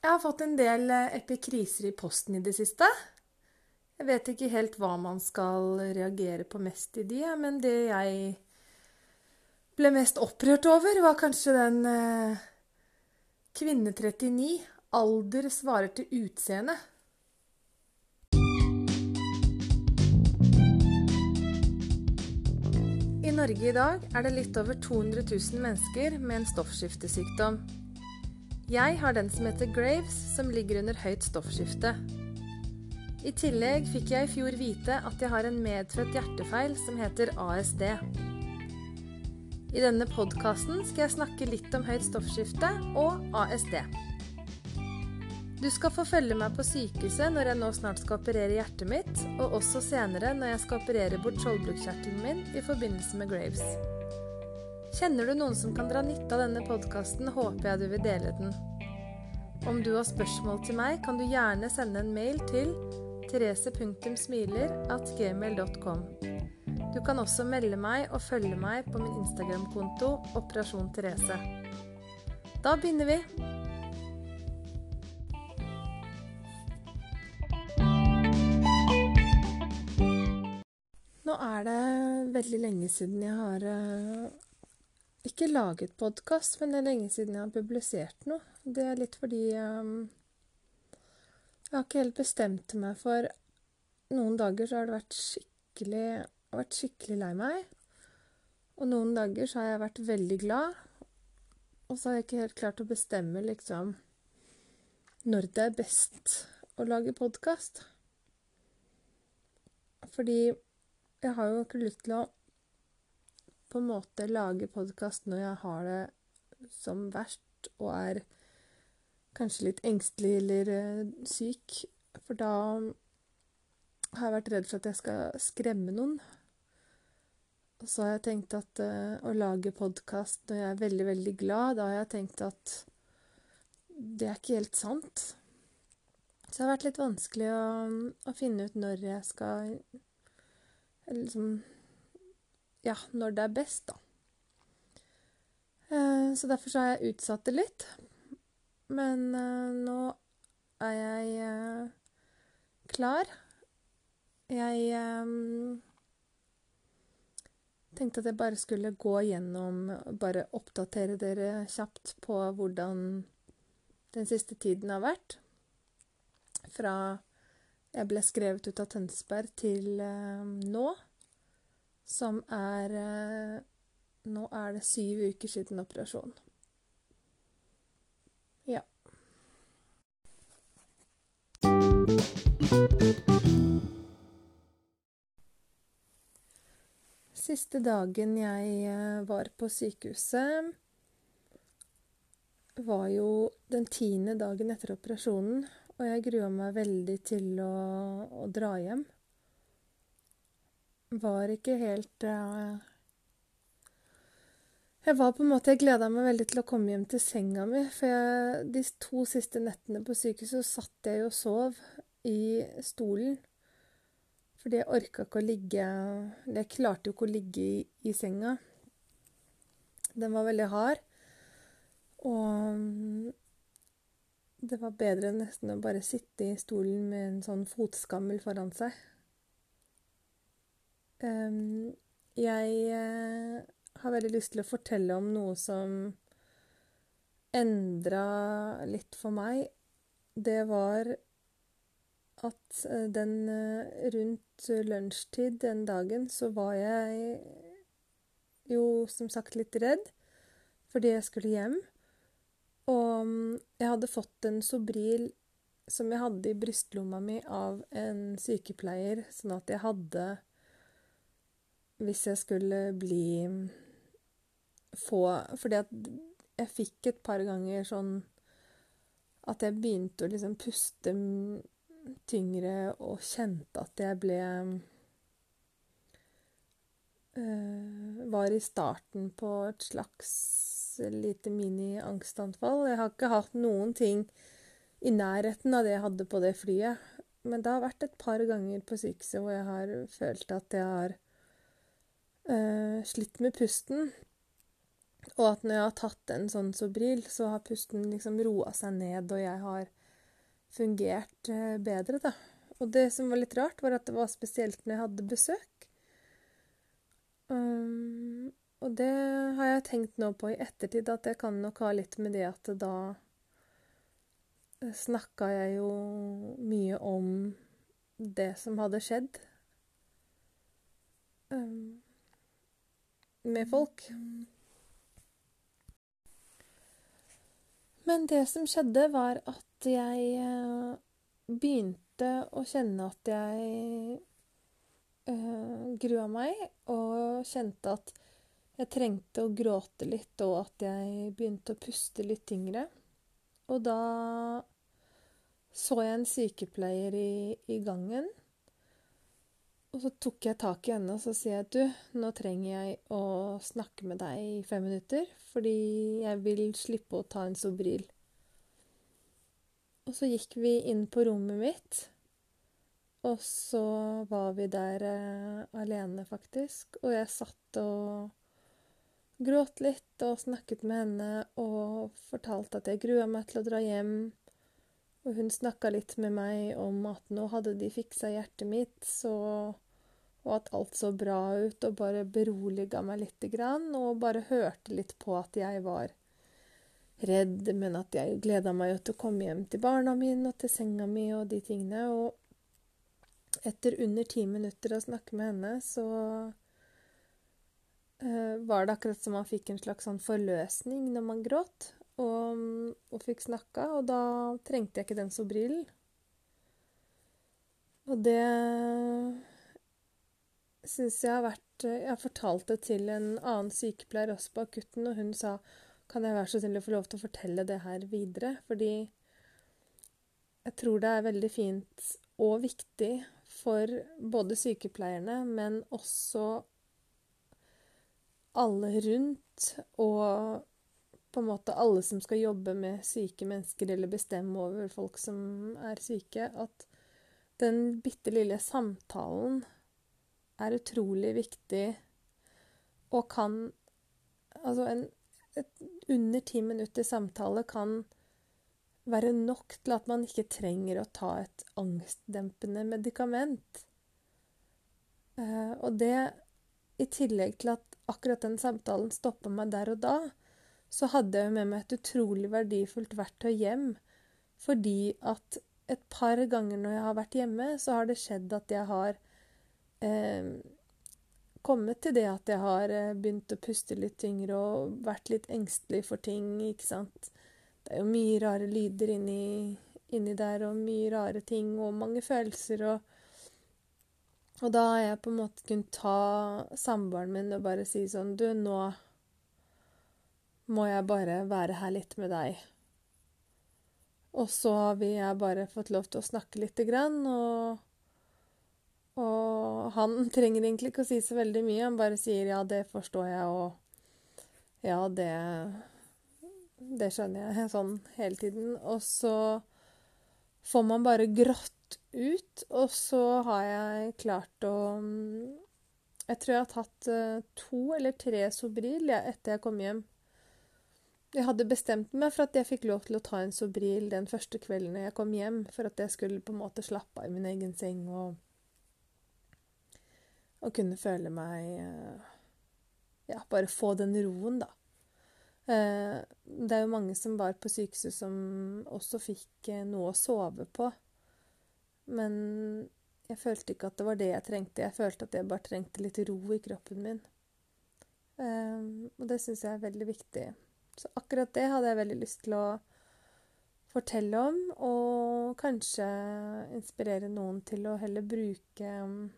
Jeg har fått en del eh, epikriser i posten i det siste. Jeg vet ikke helt hva man skal reagere på mest i de, men det jeg ble mest opprørt over, var kanskje den eh, kvinne 39. Alder svarer til utseende. I Norge i dag er det litt over 200 000 mennesker med en stoffskiftesykdom. Jeg har den som heter Graves, som ligger under høyt stoffskifte. I tillegg fikk jeg i fjor vite at jeg har en medfødt hjertefeil som heter ASD. I denne podkasten skal jeg snakke litt om høyt stoffskifte og ASD. Du skal få følge meg på sykehuset når jeg nå snart skal operere hjertet mitt, og også senere når jeg skal operere bort skjoldbruskkjertelen min i forbindelse med Graves. Kjenner du noen som kan dra nytte av denne podkasten, håper jeg du vil dele den. Om du har spørsmål til meg, kan du gjerne sende en mail til therese.smiler.gmail.com. Du kan også melde meg og følge meg på min Instagram-konto Operasjon Therese. Da begynner vi. Nå er det veldig lenge siden jeg har uh, ikke laget podkast, men det er lenge siden jeg har publisert noe. Det er litt fordi um, jeg har ikke helt bestemt meg for Noen dager så har det vært skikkelig vært skikkelig lei meg. Og noen dager så har jeg vært veldig glad. Og så har jeg ikke helt klart å bestemme liksom når det er best å lage podkast. Fordi jeg har jo ikke lyst til å på en måte lage podkast når jeg har det som verst og er kanskje litt engstelig eller uh, syk. For da har jeg vært redd for at jeg skal skremme noen. Og så har jeg tenkt at uh, å lage podkast når jeg er veldig, veldig glad, da har jeg tenkt at det er ikke helt sant. Så det har vært litt vanskelig å, å finne ut når jeg skal liksom ja, når det er best, da. Eh, så derfor så har jeg utsatt det litt. Men eh, nå er jeg eh, klar. Jeg tenkte at jeg bare skulle gå gjennom Bare oppdatere dere kjapt på hvordan den siste tiden har vært. Fra jeg ble skrevet ut av Tønsberg til nå som er eh, Nå er det syv uker siden operasjon. Ja. Siste dagen jeg eh, var på sykehuset, var jo den tiende dagen etter operasjonen, og jeg grua meg veldig til å, å dra hjem var ikke helt uh, Jeg var på en måte, jeg gleda meg veldig til å komme hjem til senga mi. For jeg, de to siste nettene på sykehuset så satt jeg og sov i stolen. Fordi jeg orka ikke å ligge jeg klarte jo ikke å ligge i, i senga. Den var veldig hard. Og det var bedre nesten å bare sitte i stolen med en sånn fotskammel foran seg. Um, jeg uh, har veldig lyst til å fortelle om noe som endra litt for meg. Det var at uh, den uh, rundt lunsjtid den dagen så var jeg jo som sagt litt redd fordi jeg skulle hjem. Og um, jeg hadde fått en Sobril som jeg hadde i brystlomma mi av en sykepleier, sånn at jeg hadde hvis jeg skulle bli få Fordi at jeg fikk et par ganger sånn at jeg begynte å liksom puste tyngre og kjente at jeg ble øh, Var i starten på et slags lite mini-angstanfall. Jeg har ikke hatt noen ting i nærheten av det jeg hadde på det flyet. Men det har vært et par ganger på sykehuset hvor jeg har følt at jeg har uh, slitt med pusten. Og at når jeg har tatt en sånn Sobril, så har pusten liksom roa seg ned, og jeg har fungert eh, bedre, da. Og det som var litt rart, var at det var spesielt når jeg hadde besøk. Um, og det har jeg tenkt nå på i ettertid, at det kan nok ha litt med det at da snakka jeg jo mye om det som hadde skjedd. Um, med folk. Men det som skjedde, var at jeg eh, begynte å kjenne at jeg øh, grua meg, og kjente at jeg trengte å gråte litt, og at jeg begynte å puste litt tyngre. Og da så jeg en sykepleier i, i gangen og så tok jeg tak i henne og så sier jeg du, nå trenger jeg å snakke med deg i fem minutter, fordi jeg vil slippe å ta en Sobril. Og så gikk vi inn på rommet mitt, og så var vi der eh, alene, faktisk. Og jeg satt og gråt litt og snakket med henne og fortalte at jeg grua meg til å dra hjem. Og hun snakka litt med meg om at nå hadde de fiksa hjertet mitt, så Og at alt så bra ut, og bare beroliga meg lite grann, og bare hørte litt på at jeg var redd, men at jeg gleda meg til å komme hjem til barna mine og til senga mi og de tingene. Og etter under ti minutter å snakke med henne, så uh, var det akkurat som man fikk en slags sånn forløsning når man gråt og, og fikk snakka, og da trengte jeg ikke den Sobrillen. Og det syns jeg har vært Jeg fortalte fortalt det til en annen sykepleier også på akutten, og hun sa kan jeg være så snill å få lov til å fortelle det her videre? Fordi jeg tror det er veldig fint og viktig for både sykepleierne, men også alle rundt, og på en måte alle som skal jobbe med syke mennesker eller bestemme over folk som er syke, at den bitte lille samtalen er utrolig viktig og kan Altså, en et under ti minutter samtale kan være nok til at man ikke trenger å ta et angstdempende medikament. Uh, og det, i tillegg til at akkurat den samtalen stoppa meg der og da, så hadde jeg jo med meg et utrolig verdifullt verktøy hjem. Fordi at et par ganger når jeg har vært hjemme, så har det skjedd at jeg har eh, kommet til det at jeg har eh, begynt å puste litt tyngre og vært litt engstelig for ting, ikke sant. Det er jo mye rare lyder inni, inni der, og mye rare ting, og mange følelser, og, og da har jeg på en måte kunnet ta samboeren min og bare si sånn Du, nå må jeg bare være her litt med deg. Og så har vi jeg bare fått lov til å snakke lite grann, og, og han trenger egentlig ikke å si så veldig mye. Han bare sier 'ja, det forstår jeg', og 'ja, det Det skjønner jeg', sånn hele tiden. Og så får man bare grått ut, og så har jeg klart å Jeg tror jeg har tatt eh, to eller tre Sobril etter jeg kom hjem. Jeg hadde bestemt meg for at jeg fikk lov til å ta en Sobril den første kvelden jeg kom hjem, for at jeg skulle på en måte slappe av i min egen seng og, og kunne føle meg eh, Ja, bare få den roen, da. Eh, det er jo mange som var på sykehuset som også fikk eh, noe å sove på. Men jeg følte ikke at det var det jeg trengte. Jeg følte at jeg bare trengte litt ro i kroppen min. Og det syns jeg er veldig viktig. Så akkurat det hadde jeg veldig lyst til å fortelle om, og kanskje inspirere noen til å heller bruke um,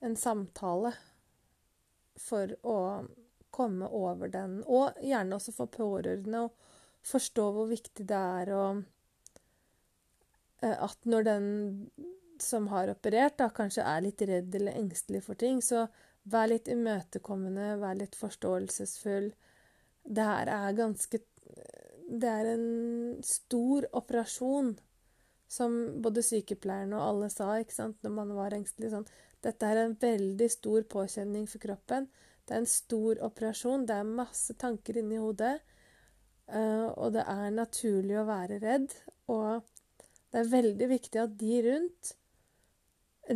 en samtale for å komme over den, og gjerne også for pårørende å forstå hvor viktig det er å eh, At når den som har operert, da kanskje er litt redd eller engstelig for ting, så vær litt imøtekommende, vær litt forståelsesfull det her er ganske Det er en stor operasjon, som både sykepleierne og alle sa ikke sant, når man var engstelig. Sånn. Dette er en veldig stor påkjenning for kroppen. Det er en stor operasjon. Det er masse tanker inni hodet. Uh, og det er naturlig å være redd. Og det er veldig viktig at de rundt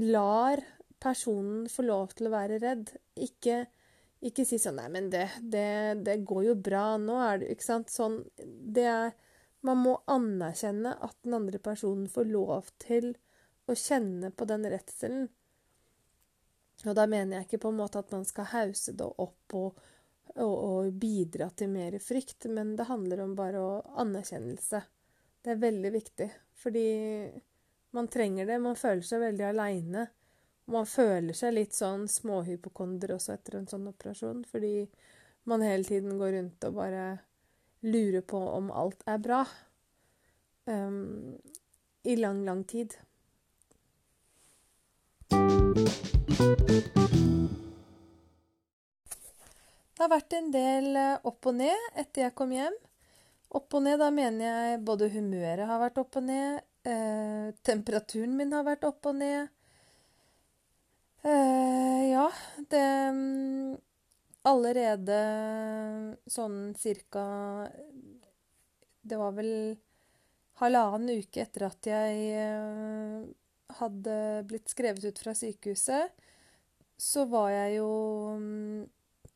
lar personen få lov til å være redd. Ikke, ikke si sånn Nei, men det, det, det, går jo bra. Nå er det Ikke sant? Sånn Det er Man må anerkjenne at den andre personen får lov til å kjenne på den redselen. Og da mener jeg ikke på en måte at man skal hause det opp og, og, og bidra til mer frykt, men det handler om bare å anerkjennelse. Det er veldig viktig, fordi man trenger det. Man føler seg veldig aleine. Man føler seg litt sånn småhypokonder også etter en sånn operasjon, fordi man hele tiden går rundt og bare lurer på om alt er bra. Um, I lang, lang tid. Det har vært en del eh, opp og ned etter jeg kom hjem. Opp og ned, da mener jeg både humøret har vært opp og ned, eh, temperaturen min har vært opp og ned. Eh, ja, det mm, Allerede sånn cirka Det var vel halvannen uke etter at jeg eh, hadde blitt skrevet ut fra sykehuset, så var jeg jo mm,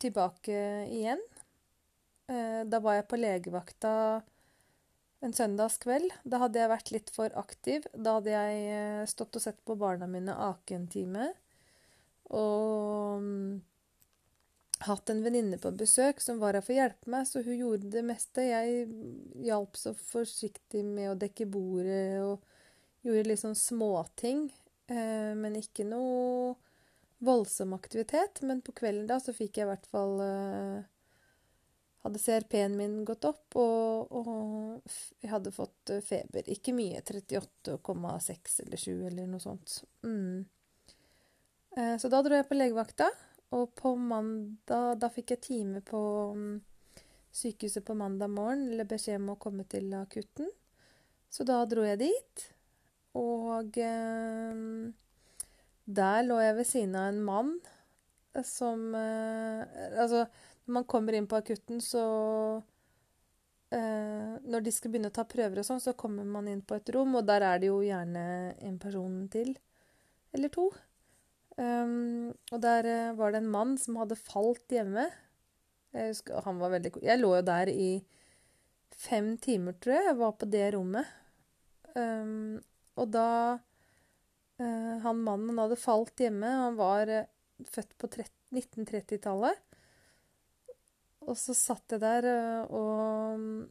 tilbake igjen. Eh, da var jeg på legevakta en søndagskveld. Da hadde jeg vært litt for aktiv. Da hadde jeg stått og sett på barna mine ake en time. Og mm, hatt en venninne på besøk som var her for å hjelpe meg, så hun gjorde det meste. Jeg hjalp så forsiktig med å dekke bordet og gjorde litt sånn småting. Eh, men ikke noe voldsom aktivitet. Men på kvelden da så fikk jeg i hvert fall eh, Hadde CRP-en min gått opp, og, og, jeg hadde fått eh, feber. Ikke mye. 38,6 eller 7 eller noe sånt. Mm. Eh, så da dro jeg på legevakta. Og på mandag Da fikk jeg time på um, sykehuset på mandag morgen, eller beskjed om å komme til akutten. Så da dro jeg dit. Og eh, der lå jeg ved siden av en mann som eh, Altså, når man kommer inn på akutten, så eh, Når de skal begynne å ta prøver og sånn, så kommer man inn på et rom, og der er det jo gjerne en person til. Eller to. Um, og der uh, var det en mann som hadde falt hjemme. Jeg husker, han var veldig Jeg lå jo der i fem timer, tror jeg. Jeg var på det rommet. Um, og da uh, Han mannen hadde falt hjemme. Han var uh, født på 1930-tallet. Og så satt jeg der, og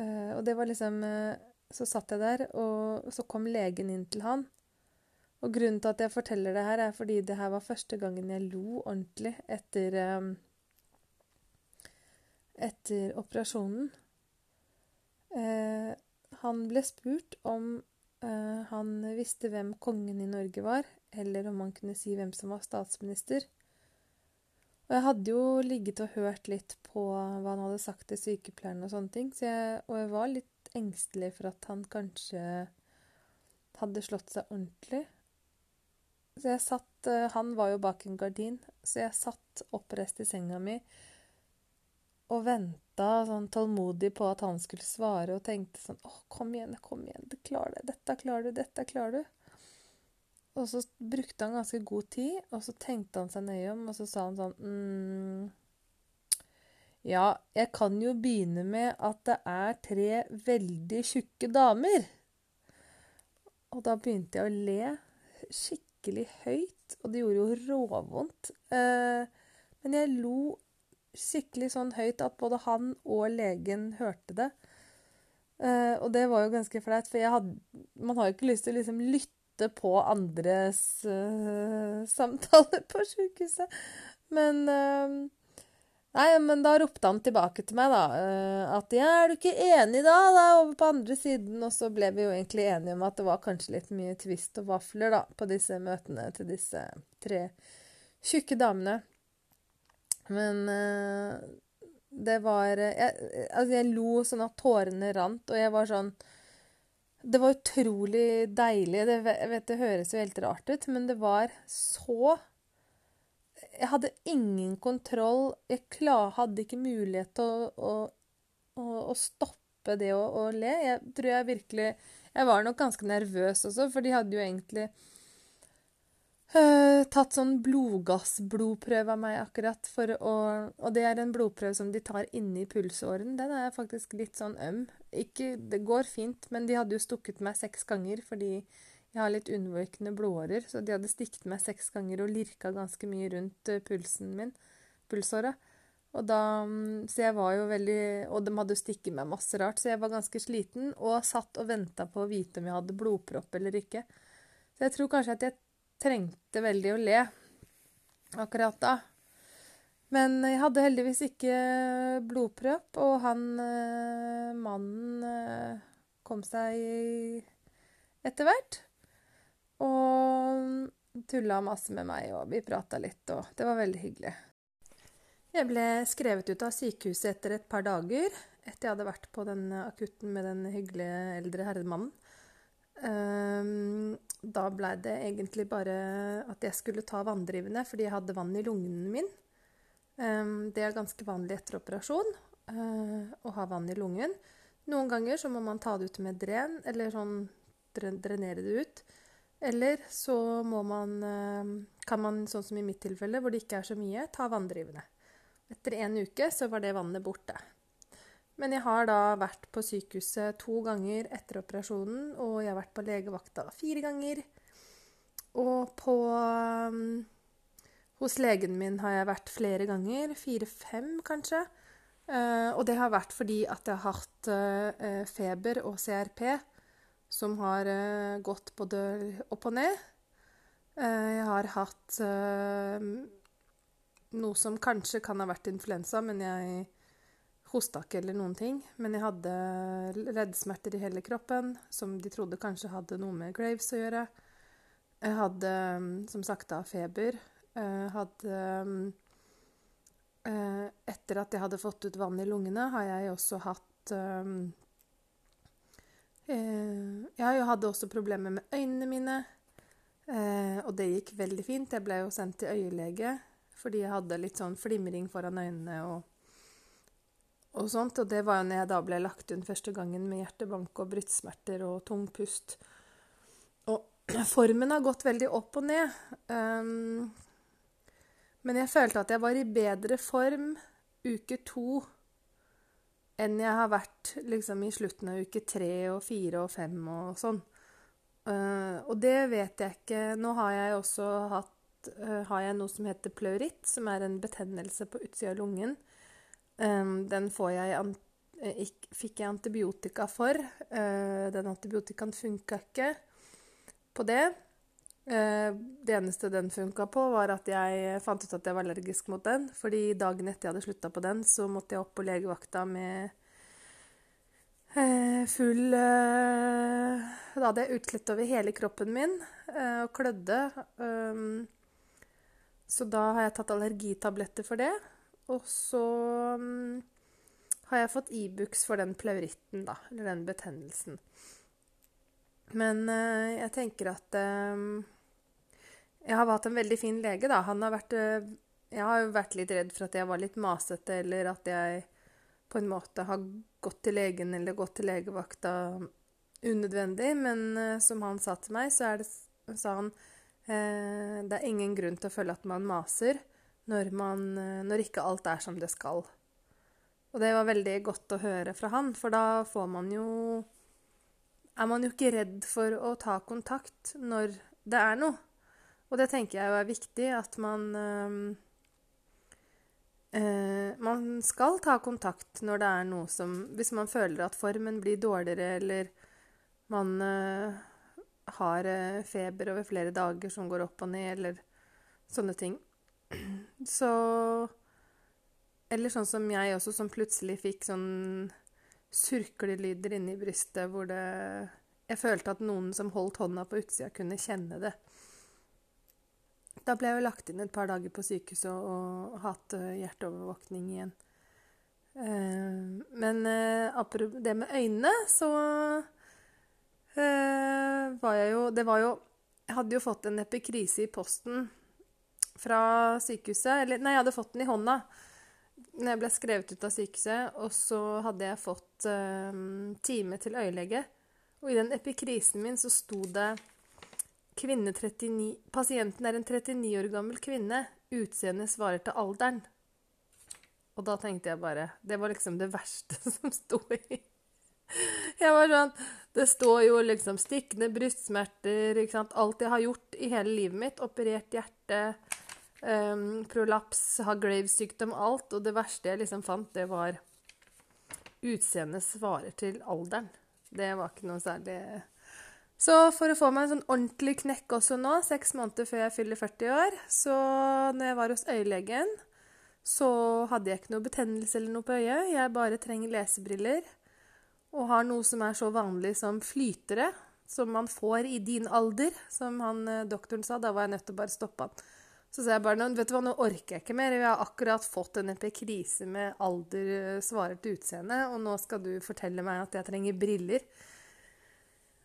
Og det var liksom Så satt jeg der, og så kom legen inn til han. Og grunnen til at jeg forteller det her, er fordi det her var første gangen jeg lo ordentlig etter um, etter operasjonen. Eh, han ble spurt om eh, han visste hvem kongen i Norge var, eller om han kunne si hvem som var statsminister. Og jeg hadde jo ligget og hørt litt på hva han hadde sagt til sykepleieren og sånne ting, så jeg, og jeg var litt engstelig for at han kanskje hadde slått seg ordentlig. Så jeg satt eh, Han var jo bak en gardin, så jeg satt oppreist i senga mi og venta sånn tålmodig på at han skulle svare, og tenkte sånn Å, kom igjen, kom igjen, du klarer det. Dette klarer du, dette klarer du. Og så brukte han ganske god tid, og så tenkte han seg nøye om, og så sa han sånn mm, Ja, jeg kan jo begynne med at det er tre veldig tjukke damer. Og da begynte jeg å le skikkelig skikkelig høyt, og det gjorde jo råvondt. Eh, men jeg lo skikkelig sånn høyt at både han og legen hørte det. Eh, og det var jo ganske flaut, for hadde, man har jo ikke lyst til å liksom lytte på andres uh, samtaler på sjukehuset. Men Nei, men da ropte han tilbake til meg, da. Uh, at ja, er du ikke enig da, da, over på andre siden? Og så ble vi jo egentlig enige om at det var kanskje litt mye twist og vafler, da, på disse møtene til disse tre tjukke damene. Men uh, det var jeg, Altså, jeg lo sånn at tårene rant, og jeg var sånn Det var utrolig deilig. Det, jeg vet det høres jo helt rart ut, men det var så Jeg hadde ingen kontroll. Jeg klar, hadde ikke mulighet til å, å, å, stoppe det å, å, le. Jeg tror jeg virkelig Jeg var nok ganske nervøs også, for de hadde jo egentlig uh, tatt sånn blodgassblodprøve av meg akkurat. For å, og det er en blodprøve som de tar inni pulsåren. Den er faktisk litt sånn øm. Ikke, det går fint, men de hadde jo stukket meg seks ganger fordi jeg har litt undervirkende blodårer, så de hadde stikket meg seks ganger og lirka ganske mye rundt uh, pulsen min, pulsåret. Og da, mm, så jeg var jo veldig Og de hadde stikket meg masse rart, så jeg var ganske sliten og satt og venta på å vite om jeg hadde blodpropp eller ikke. Så jeg tror kanskje at jeg trengte veldig å le akkurat da. Men jeg hadde heldigvis ikke blodpropp, og han eh, mannen eh, kom seg etter hvert. Og tulla masse med meg, og vi prata litt, og det var veldig hyggelig. Jeg ble skrevet ut av sykehuset etter et par dager, etter jeg hadde vært på den akutten med den hyggelige eldre herremannen. Um, da blei det egentlig bare at jeg skulle ta vanndrivende fordi jeg hadde vann i lungene min. Um, det er ganske vanlig etter operasjon uh, å ha vann i lungen. Noen ganger så må man ta det ut med dren, eller sånn drenere det ut. Eller så må man, uh, kan man, sånn som i mitt tilfelle, hvor det ikke er så mye, ta vanndrivende. Etter en uke så var det vannet borte. Men jeg har da vært på sykehuset to ganger etter operasjonen, og jeg har vært på legevakta fire ganger. Og på um, Hos legen min har jeg vært flere ganger. Fire-fem, kanskje. Uh, og det har vært fordi at jeg har hatt feber og CRP, som har uh, gått både opp og ned. jeg har hatt noe som kanskje kan ha vært influensa, men jeg hosta ikke eller noen ting. Men jeg hadde leddsmerter i hele kroppen, som de trodde kanskje hadde noe med Graves å gjøre. Jeg hadde som sagt da feber. Jeg hadde eh, Etter at jeg hadde fått ut vann i lungene, har jeg også hatt eh, Jeg hadde også problemer med øynene mine. Eh, og det gikk veldig fint. Jeg ble jo sendt til øyelege fordi jeg hadde litt sånn flimring foran øynene og og sånt. Og det var jo når jeg da ble lagt inn første gangen med hjertebank og brystsmerter og tung pust. Og formen har gått veldig opp og ned. Um, men jeg følte at jeg var i bedre form uke to enn jeg har vært liksom, i slutten av uke tre og fire og fem og sånn. Uh, og det vet jeg ikke. Nå har jeg også hatt uh, har jeg noe som heter pleuritt, som er en betennelse på utsida av lungen. Um, den jeg eh, fikk jeg antibiotika for. Uh, den antibiotikaen funka ikke på det. Uh, det eneste den funka på, var at jeg fant ut at jeg var allergisk mot den. fordi dagen etter jeg hadde slutta på den, så måtte jeg opp på legevakta med uh, full Da hadde jeg utslett over hele kroppen min og klødde. Um, så da har jeg tatt allergitabletter for det. Og så um, har jeg fått Ibux e for den pleuritten, da. Eller den betennelsen. Men uh, jeg tenker at uh, Jeg har hatt en veldig fin lege, da. Han har vært uh, Jeg har jo vært litt redd for at jeg var litt masete, eller at jeg på en måte har gått til legen eller gått til legevakta unødvendig. Men som han sa til meg, så det, sa han det er ingen grunn til å føle at man maser når, man, eh, når ikke alt er som det skal. Og det var veldig godt å høre fra han, for da får man jo Er man jo ikke redd for å ta kontakt når det er noe. Og det tenker jeg jo er viktig, at man øh, øh, Man skal ta kontakt når det er noe som Hvis man føler at formen blir dårligere, eller man øh, har feber over flere dager som går opp og ned, eller sånne ting. Så Eller sånn som jeg også, som plutselig fikk sånn surklelyder inni brystet hvor det Jeg følte at noen som holdt hånda på utsida, kunne kjenne det. Da ble jeg jo lagt inn et par dager på sykehuset og, og hatt uh, hjerteovervåkning igjen. Uh, men uh, det med øynene, så var jeg jo Det var jo Jeg hadde jo fått en epikrise i posten fra sykehuset. Eller nei, jeg hadde fått den i hånda når jeg ble skrevet ut av sykehuset. Og så hadde jeg fått eh, time til øyelege. Og i den epikrisen min så sto det 39 Pasienten er en 39 år gammel kvinne. Utseendet svarer til alderen. Og da tenkte jeg bare Det var liksom det verste som sto i Jeg var sånn Det står jo liksom stikkende brystsmerter, ikke sant. Alt jeg har gjort i hele livet mitt. Operert hjerte, um, prolaps, har Graves-sykdom, alt. Og det verste jeg liksom fant, det var Utseendet svarer til alderen. Det var ikke noe særlig Så for å få meg en sånn ordentlig knekk også nå, seks måneder før jeg fyller 40 år, så når jeg var hos øyelegen, så hadde jeg ikke noe betennelse eller noe på øyet. Jeg bare trenger lesebriller og har noe som er så vanlig som flytere, som man får i din alder, som han eh, doktoren sa. Da var jeg nødt til å bare stoppe han. Så sa jeg bare vet du hva, nå orker jeg ikke mer. Jeg har akkurat fått en epikrise med alder eh, svarer til utseende, og nå skal du fortelle meg at jeg trenger briller.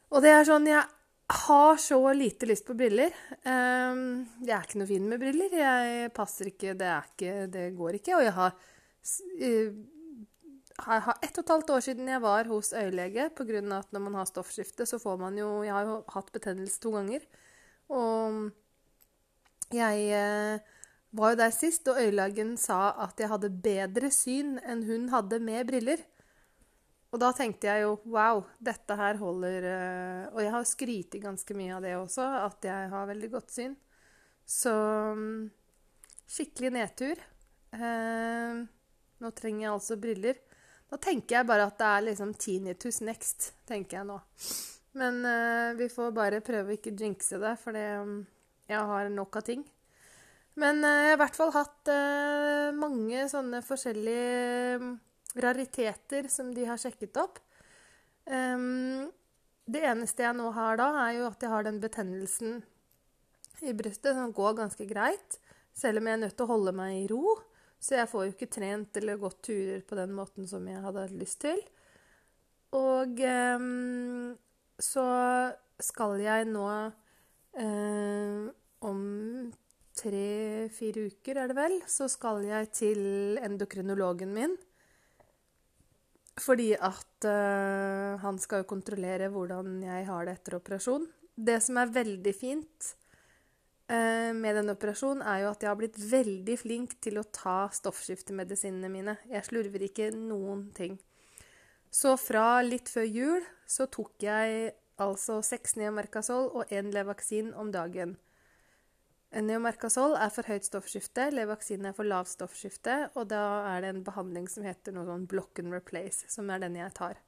Og det er sånn Jeg har så lite lyst på briller. Um, jeg er ikke noe fin med briller. Jeg passer ikke Det, ikke, det går ikke. Og jeg har uh, jeg har ett og et halvt år siden jeg var hos øyelege pga. at når man har stoffskifte, så får man jo Jeg har jo hatt betennelse to ganger. Og jeg eh, var jo der sist, og øyelegen sa at jeg hadde bedre syn enn hun hadde med briller. Og da tenkte jeg jo wow, dette her holder eh, Og jeg har skrytt ganske mye av det også, at jeg har veldig godt syn. Så mm, skikkelig nedtur. Eh, nå trenger jeg altså briller. Da tenker jeg bare at det er liksom tinnitus next, tenker jeg nå. Men vi får bare prøve å ikke jinxe det, for det, um, jeg har nok av ting. Men uh, jeg har i hvert fall hatt uh, mange sånne forskjellige um, rariteter som de har sjekket opp. Um, det eneste jeg nå har da, er jo at jeg har den betennelsen i brystet som går ganske greit, selv om jeg er nødt til å holde meg i ro. Så jeg får jo ikke trent eller gått turer på den måten som jeg hadde lyst til. Og um, så skal jeg nå um, om tre-fire uker, er det vel, så skal jeg til endokrinologen min. Fordi at eh, han skal jo kontrollere hvordan jeg har det etter operasjon. Det som er veldig fint, Eh, med den operasjonen, er jo at jeg har blitt veldig flink til å ta stoffskiftemedisinene mine. Jeg slurver ikke noen ting. Så fra litt før jul så tok jeg altså seks neomerkasol og én Levaksin om dagen. Neomerkasol er for høyt stoffskifte, Levaksin er for lavt stoffskifte, og da er det en behandling som heter noe sånn block and replace, som er den jeg tar.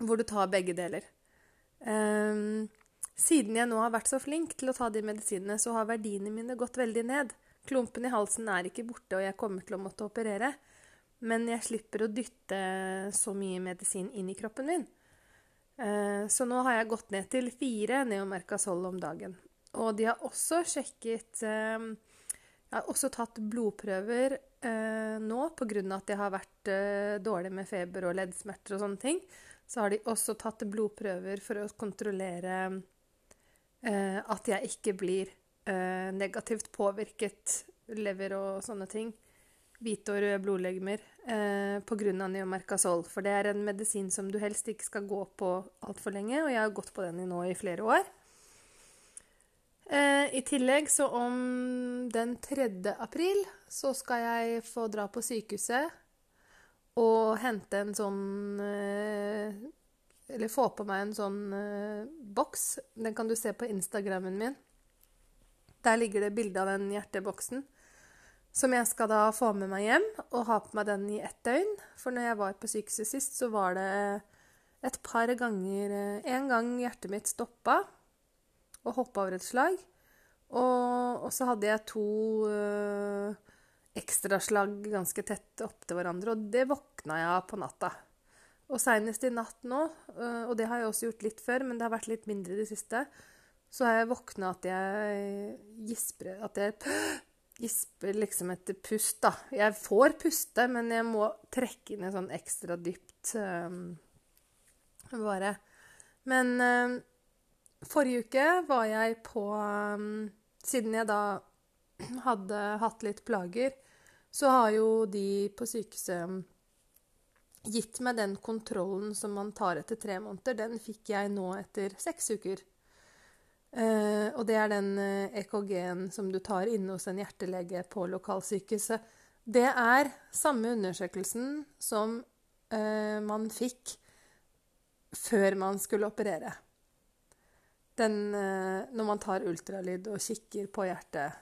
Hvor du tar begge deler. Um, siden jeg nå har vært så flink til å ta de medisinene, så har verdiene mine gått veldig ned. Klumpen i halsen er ikke borte, og jeg kommer til å måtte operere. Men jeg slipper å dytte så mye medisin inn i kroppen min. Eh, så nå har jeg gått ned til fire Neomercasol om dagen. Og de har også sjekket eh, Jeg har også tatt blodprøver eh, nå pga. at jeg har vært dårlig med feber og leddsmerter og sånne ting. Så har de også tatt blodprøver for å kontrollere at jeg ikke blir negativt påvirket, lever og sånne ting, hvite og røde blodlegemer, eh, pga. neomercazol. For det er en medisin som du helst ikke skal gå på altfor lenge, og jeg har gått på den nå i flere år. Eh, I tillegg, så om den 3. april, så skal jeg få dra på sykehuset og hente en sånn eh, eller få på meg en sånn eh, boks. Den kan du se på Instagrammen min. Der ligger det bilde av den hjerteboksen. Som jeg skal da få med meg hjem og ha på meg den i ett døgn. For når jeg var på sykehuset sist, så var det et par ganger uh, En gang hjertet mitt stoppa og hoppa over et slag. Og, og så hadde jeg to øh, ekstraslag ganske tett opptil hverandre, og det våkna jeg av på natta. Og seinest i natt nå, øh, og det har jeg også gjort litt før, men det har vært litt mindre i det siste, så har jeg våkna at jeg gisper At jeg gisper liksom etter pust, da. Jeg får puste, men jeg må trekke en sånn ekstra dypt um, bare. Men um, forrige uke var jeg på um, Siden jeg da hadde hatt litt plager, så har jo de på sykehuset gitt meg den kontrollen som man tar etter tre måneder. Den fikk jeg nå etter seks uker. Eh, og det er den eh, EKG-en som du tar inne hos en hjertelege på lokalsykehuset. Det er samme undersøkelsen som uh, man fikk før man skulle operere. Den uh, når man tar ultralyd og kikker på hjertet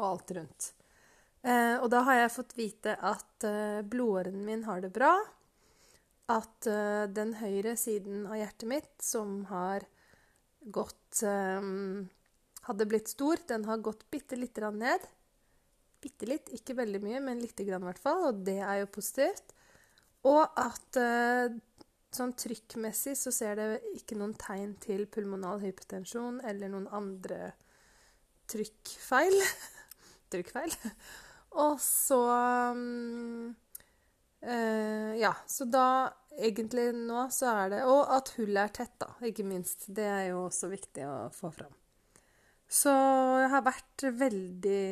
og alt rundt. Og da har jeg fått vite at blodåren min har det bra. At den høyre siden av hjertet mitt, som har gått um, Hadde blitt stor. Den har gått bitte lite grann ned. Bitte litt, ikke veldig mye, men lite grann i hvert fall. Og det er jo positivt. Og at uh, sånn trykkmessig så ser det ikke noen tegn til pulmonal hypotensjon eller noen andre trykkfeil. trykkfeil. Og så um, uh, Ja, så da egentlig nå så er det Og at hullet er tett, da, ikke minst. Det er jo også viktig å få fram. Så jeg har vært veldig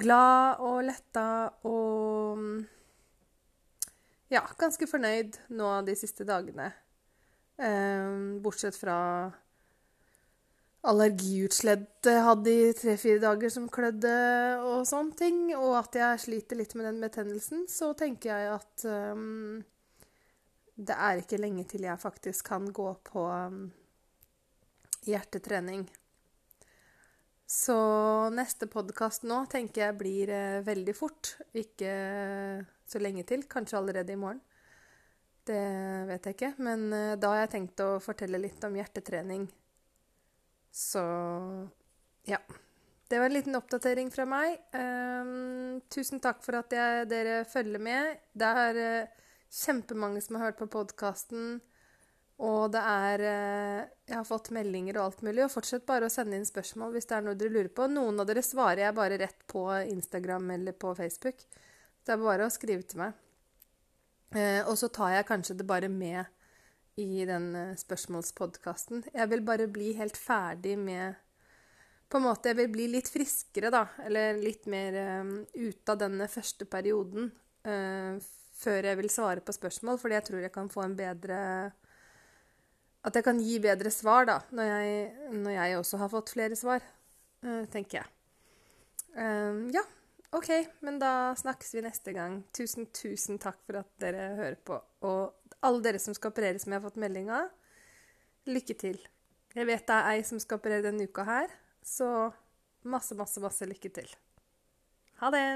glad og letta og ja, ganske fornøyd nå de siste dagene. Uh, bortsett fra allergiutslett jeg hadde i tre-fire dager som klødde og sånne ting, og at jeg sliter litt med den betennelsen, så tenker jeg at um, det er ikke lenge til jeg faktisk kan gå på um, hjertetrening. Så neste podkast nå tenker jeg blir uh, veldig fort. Ikke uh, så lenge til. Kanskje allerede i morgen. Det vet jeg ikke. Men uh, da har jeg tenkt å fortelle litt om hjertetrening så ja. Det var en liten oppdatering fra meg. Um, tusen takk for at jeg, dere følger med. Det er uh, kjempemange som har hørt på podkasten. Og det er uh, Jeg har fått meldinger og alt mulig. Og fortsett bare å sende inn spørsmål hvis det er noe dere lurer på. Noen av dere svarer jeg bare rett på Instagram eller på Facebook. Det er bare å skrive til meg. Uh, og så tar jeg kanskje det bare med i den eh, spørsmålspodkasten. Jeg vil bare bli helt ferdig med På en måte, jeg vil bli litt friskere, da. Eller litt mer um, ute av denne første perioden. Uh, før jeg vil svare på spørsmål, fordi jeg tror jeg kan få en bedre At jeg kan gi bedre svar, da. Når jeg, når jeg også har fått flere svar, uh, tenker jeg. Um, ja, OK. Men da snakkes vi neste gang. Tusen, tusen takk for at dere hører på. Og alle dere som skal operere som jeg har fått melding av, lykke til. Jeg vet det er ei som skal operere denne uka her, så masse, masse, masse lykke til. Ha det!